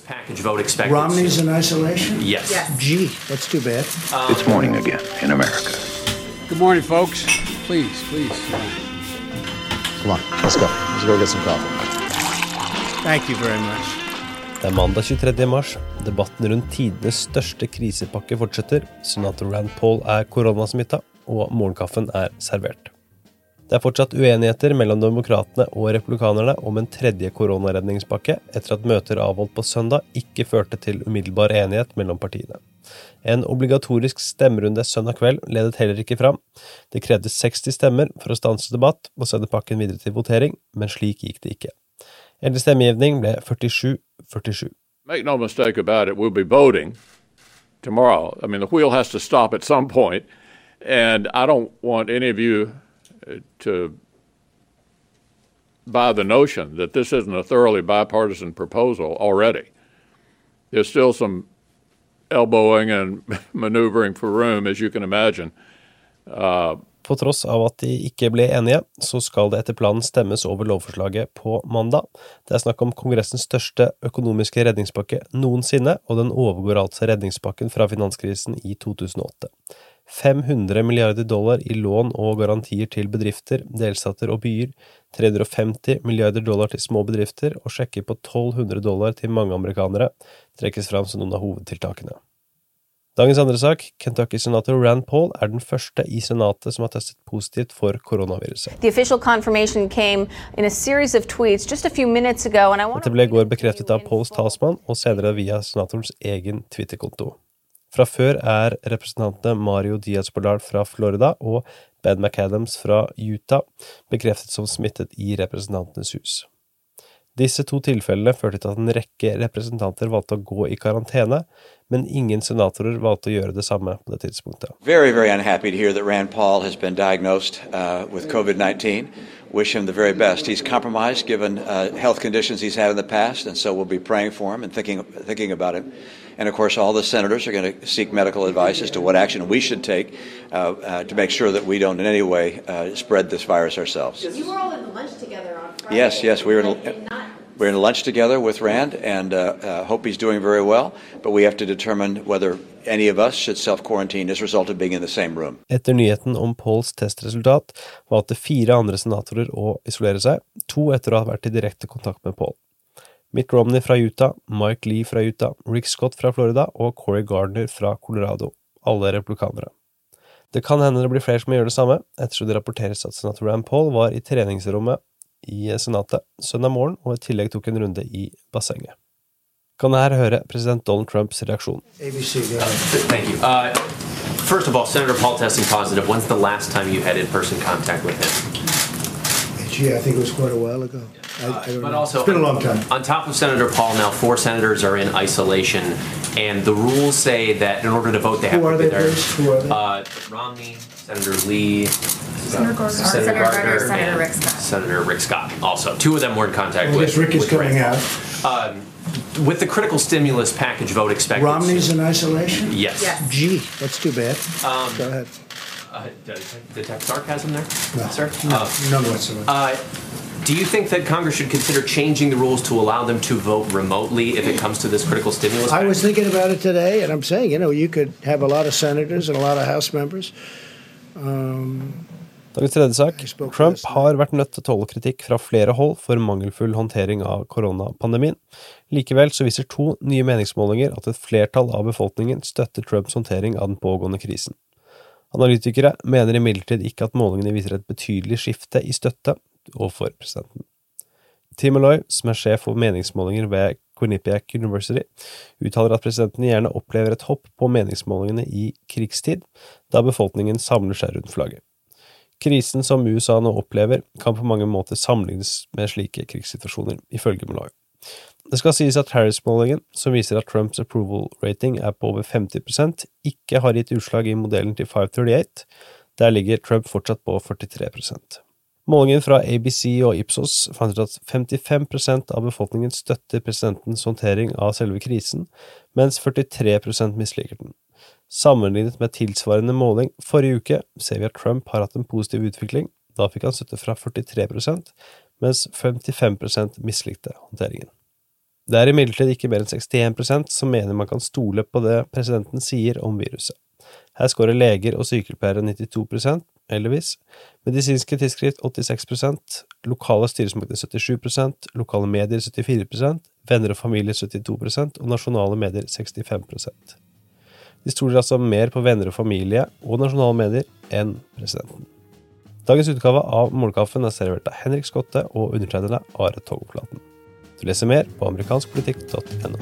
Package vote expected. Romney's in isolation? Yes. Gee, that's too bad. It's morning again in America. Good morning, folks. Please, please. Come on, let's go. Let's go get some coffee. Thank you very much. Det er mandag 23. mars. Debatten rundt tidenes største krisepakke fortsetter. Senator Rand Paul er koronasmitta, og morgenkaffen er servert. Det er fortsatt uenigheter mellom demokratene og republikanerne om en tredje koronaredningspakke, etter at møter avholdt på søndag ikke førte til umiddelbar enighet mellom partiene. En obligatorisk stemmerunde søndag kveld ledet heller ikke fram. Det krevde 60 stemmer for å stanse debatt og sende pakken videre til votering, men slik gikk det ikke. Endelig stemmegivning ble 47-47. Make no mistake about it, we'll be voting tomorrow. I mean, the wheel has to stop at some point, and I don't want any of you to buy the notion that this isn't a thoroughly bipartisan proposal already. There's still some elbowing and maneuvering for room, as you can imagine. Uh, På tross av at de ikke ble enige, så skal det etter planen stemmes over lovforslaget på mandag. Det er snakk om Kongressens største økonomiske redningspakke noensinne, og den overgår altså redningspakken fra finanskrisen i 2008. 500 milliarder dollar i lån og garantier til bedrifter, delstater og byer, 350 milliarder dollar til små bedrifter og sjekker på 1200 dollar til mange amerikanere trekkes fram som noen av hovedtiltakene. Dagens andre sak, Kentucky-senator Rand Paul er den første i senatet som har testet positivt for koronaviruset. The official confirmation came in a series of tweets just a few minutes ago, and I want Dette ble i går bekreftet av Pauls talsmann, og senere via senatorens egen Twitter-konto. Fra før er representantene Mario Diaz-Polar fra Florida og Ben McAdams fra Utah bekreftet som smittet i Representantenes hus. Disse to tilfellene førte til at en rekke representanter valgte å gå i karantene, men ingen senatorer valgte å gjøre det samme på det tidspunktet. Very, very COVID-19. Wish him the very best. He's compromised given uh, health conditions he's had in the past, and so we'll be praying for him and thinking, thinking about him. And of course, all the senators are going to seek medical advice as to what action we should take uh, uh, to make sure that we don't in any way uh, spread this virus ourselves. You were all in the lunch together on Friday. Yes, yes, we were in- and- and not- We're in lunch together with Rand and uh, uh, hope he's doing very well, but we have to determine whether any of us should self quarantine as a result of being in the same room. Etter nyheten om Pauls testresultat valgte fire andre senatorer å isolere seg, to etter å ha vært i direkte kontakt med Paul. Mitt Romney fra Utah, Mike Lee fra Utah, Rick Scott fra Florida og Corey Gardner fra Colorado, alle republikanere. Det kan hende det blir flere som gjør det samme, ettersom det rapporteres at senator Rand Paul var i treningsrommet i senatet søndag morgen og i tillegg tok en runde i bassenget. Kan her høre president Donald Trumps reaksjon. ABC, go ahead. Thank you. Uh, first of all, Senator Paul testing positive. When's the last time you had in-person contact with him? Gee, I think it was quite a while ago. I, I don't But know. also, it's been a long time. On top of Senator Paul, now four senators are in isolation, and the rules say that in order to vote, they have Who are to be they, there. Who are they? Uh, Romney, Senator Lee, Senator Gardner. Senator, Senator Gardner, Gardner, Senator and Rick Scott. Senator Rick Scott. Also, two of them were in contact I with. guess Rick is with coming Rand out. Um, with the critical stimulus package vote expected. Romney's in isolation? Yes. Yes. Gee, that's too bad. Um, Go ahead. uh, detect sarcasm there, No, sir. no, Uh, none whatsoever. Uh, do you think that Congress should consider changing the rules to allow them to vote remotely if it comes to this critical stimulus? I was thinking about it today, and I'm saying, you know, you could have a lot of senators and a lot of House members. Um, Dagens tredje sak. Trump har vært nødt til å tåle kritikk fra flere hold for mangelfull håndtering av koronapandemien. Likevel så viser to nye meningsmålinger at et flertall av befolkningen støtter Trumps håndtering av den pågående krisen. Analytikere mener imidlertid ikke at målingene viser et betydelig skifte i støtte overfor presidenten. Tim Malloy, som er sjef for meningsmålinger ved Quinnipiac University, uttaler at presidenten gjerne opplever et hopp på meningsmålingene i krigstid, da befolkningen samler seg rundt flagget. Krisen som USA nå opplever, kan på mange måter sammenlignes med slike krigssituasjoner, ifølge Malloy. Det skal sies at Harris-målingen, som viser at Trumps approval rating er på over 50% ikke har gitt utslag i modellen til 538. Der ligger Trump fortsatt på 43% Målingen fra ABC og Ipsos fant ut at 55% av befolkningen støtter presidentens håndtering av selve krisen, mens 43 misliker den. Sammenlignet med tilsvarende måling forrige uke ser vi at Trump har hatt en positiv utvikling. Da fikk han støtte fra 43% mens 55 mislikte håndteringen. Det er imidlertid ikke mer enn 61% som mener man kan stole på det presidenten sier om viruset. Her skårer leger og sykepleiere 92% heldigvis, medisinske tidsskrift 86% lokale styresmakter 77% lokale medier 74% venner og familie 72% og nasjonale medier 65 De stoler altså mer på venner og familie og nasjonale medier enn presidenten. Dagens utgave av Målkaffen er servert av Henrik Skotte og undertegnede Are Togflaten. Du leser mer på amerikanskpolitikk.no.